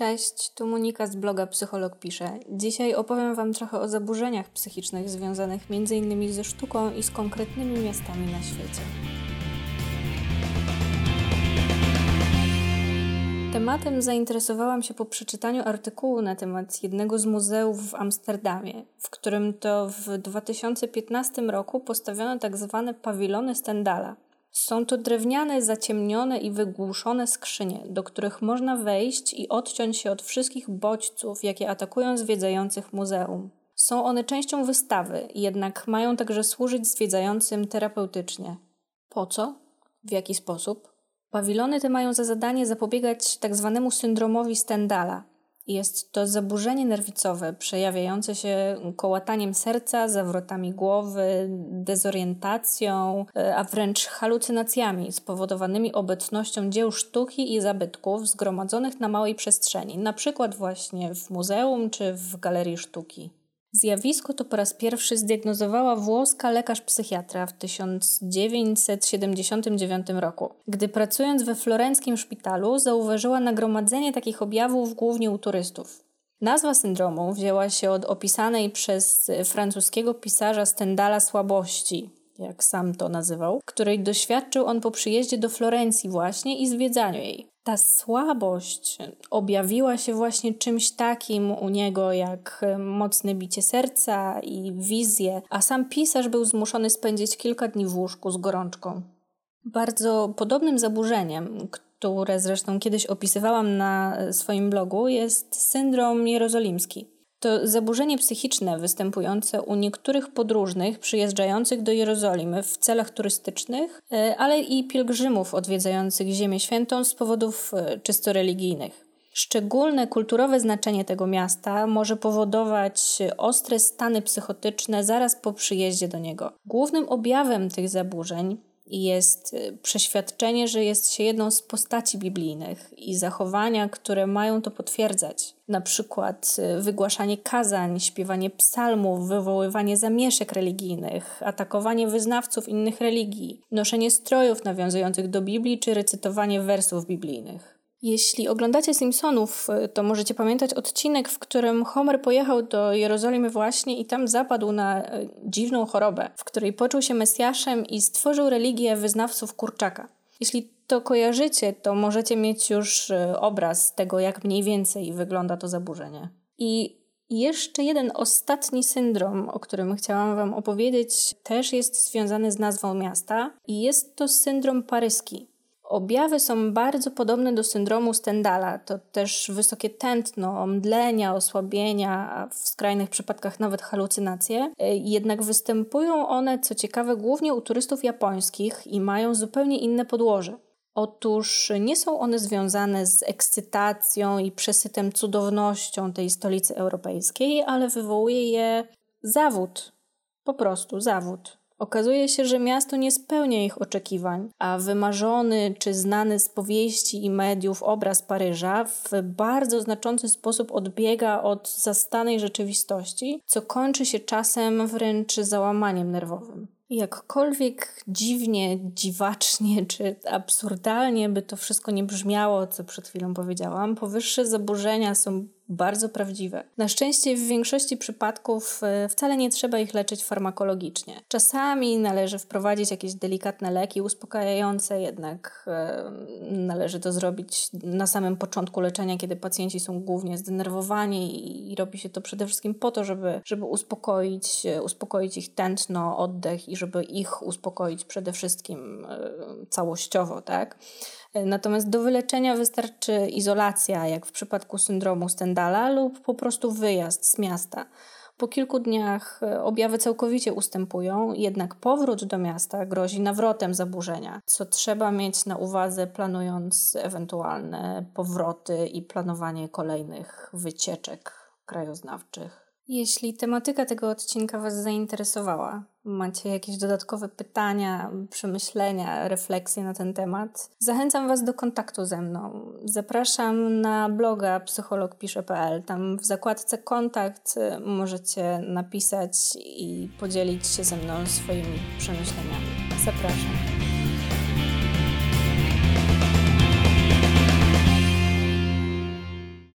Cześć, tu Monika z bloga Psycholog Pisze. Dzisiaj opowiem Wam trochę o zaburzeniach psychicznych związanych m.in. ze sztuką i z konkretnymi miastami na świecie. Tematem zainteresowałam się po przeczytaniu artykułu na temat jednego z muzeów w Amsterdamie, w którym to w 2015 roku postawiono tak zwane pawilony Stendala – są to drewniane, zaciemnione i wygłuszone skrzynie, do których można wejść i odciąć się od wszystkich bodźców, jakie atakują zwiedzających muzeum. Są one częścią wystawy, jednak mają także służyć zwiedzającym terapeutycznie. Po co? W jaki sposób? Pawilony te mają za zadanie zapobiegać tzw. Tak syndromowi Stendala, jest to zaburzenie nerwicowe przejawiające się kołataniem serca, zawrotami głowy, dezorientacją, e, a wręcz halucynacjami spowodowanymi obecnością dzieł sztuki i zabytków zgromadzonych na małej przestrzeni, na przykład właśnie w muzeum czy w galerii sztuki. Zjawisko to po raz pierwszy zdiagnozowała włoska lekarz-psychiatra w 1979 roku, gdy pracując we florenckim szpitalu zauważyła nagromadzenie takich objawów głównie u turystów. Nazwa syndromu wzięła się od opisanej przez francuskiego pisarza Stendala słabości, jak sam to nazywał, której doświadczył on po przyjeździe do Florencji właśnie i zwiedzaniu jej ta słabość objawiła się właśnie czymś takim u niego jak mocne bicie serca i wizje, a sam pisarz był zmuszony spędzić kilka dni w łóżku z gorączką. Bardzo podobnym zaburzeniem, które zresztą kiedyś opisywałam na swoim blogu, jest syndrom jerozolimski. To zaburzenie psychiczne występujące u niektórych podróżnych przyjeżdżających do Jerozolimy w celach turystycznych, e, ale i pielgrzymów odwiedzających Ziemię Świętą z powodów e, czysto religijnych. Szczególne kulturowe znaczenie tego miasta może powodować ostre stany psychotyczne zaraz po przyjeździe do niego. Głównym objawem tych zaburzeń jest y, przeświadczenie, że jest się jedną z postaci biblijnych i zachowania, które mają to potwierdzać. Na przykład y, wygłaszanie kazań, śpiewanie psalmów, wywoływanie zamieszek religijnych, atakowanie wyznawców innych religii, noszenie strojów nawiązujących do Biblii czy recytowanie wersów biblijnych. Jeśli oglądacie Simpsonów, y, to możecie pamiętać odcinek, w którym Homer pojechał do Jerozolimy właśnie i tam zapadł na y, dziwną chorobę, w której poczuł się Mesjaszem i stworzył religię wyznawców kurczaka. Jeśli to kojarzycie, to możecie mieć już y, obraz tego, jak mniej więcej wygląda to zaburzenie. I jeszcze jeden ostatni syndrom, o którym chciałam Wam opowiedzieć, też jest związany z nazwą miasta i jest to syndrom paryski. Objawy są bardzo podobne do syndromu Stendala. To też wysokie tętno, mdlenia, osłabienia, a w skrajnych przypadkach nawet halucynacje. E, jednak występują one, co ciekawe, głównie u turystów japońskich i mają zupełnie inne podłoże. Otóż nie są one związane z ekscytacją i przesytem cudownością tej stolicy europejskiej, ale wywołuje je zawód. Po prostu zawód. Okazuje się, że miasto nie spełnia ich oczekiwań, a wymarzony czy znany z powieści i mediów obraz Paryża w bardzo znaczący sposób odbiega od zastanej rzeczywistości, co kończy się czasem wręcz załamaniem nerwowym. Jakkolwiek dziwnie, dziwacznie czy absurdalnie by to wszystko nie brzmiało, co przed chwilą powiedziałam, powyższe zaburzenia są bardzo prawdziwe. Na szczęście w większości przypadków e, wcale nie trzeba ich leczyć farmakologicznie. Czasami należy wprowadzić jakieś delikatne leki uspokajające, jednak e, należy to zrobić na samym początku leczenia, kiedy pacjenci są głównie zdenerwowani i robi się to przede wszystkim po to, żeby, żeby uspokoić, e, uspokoić ich tętno, oddech i żeby ich uspokoić przede wszystkim całościowo, tak? Natomiast do wyleczenia wystarczy izolacja, jak w przypadku syndromu Stendala, lub po prostu wyjazd z miasta. Po kilku dniach e, objawy całkowicie ustępują, jednak powrót do miasta grozi nawrotem zaburzenia, co trzeba mieć na uwadze, planując ewentualne powroty i planowanie kolejnych wycieczek krajoznawczych. Jeśli tematyka tego odcinka Was zainteresowała, macie jakieś dodatkowe pytania, przemyślenia, refleksje na ten temat, zachęcam Was do kontaktu ze mną. Zapraszam na bloga psychologpisze.pl. Tam w zakładce kontakt możecie napisać i podzielić się ze mną swoimi przemyśleniami. Zapraszam.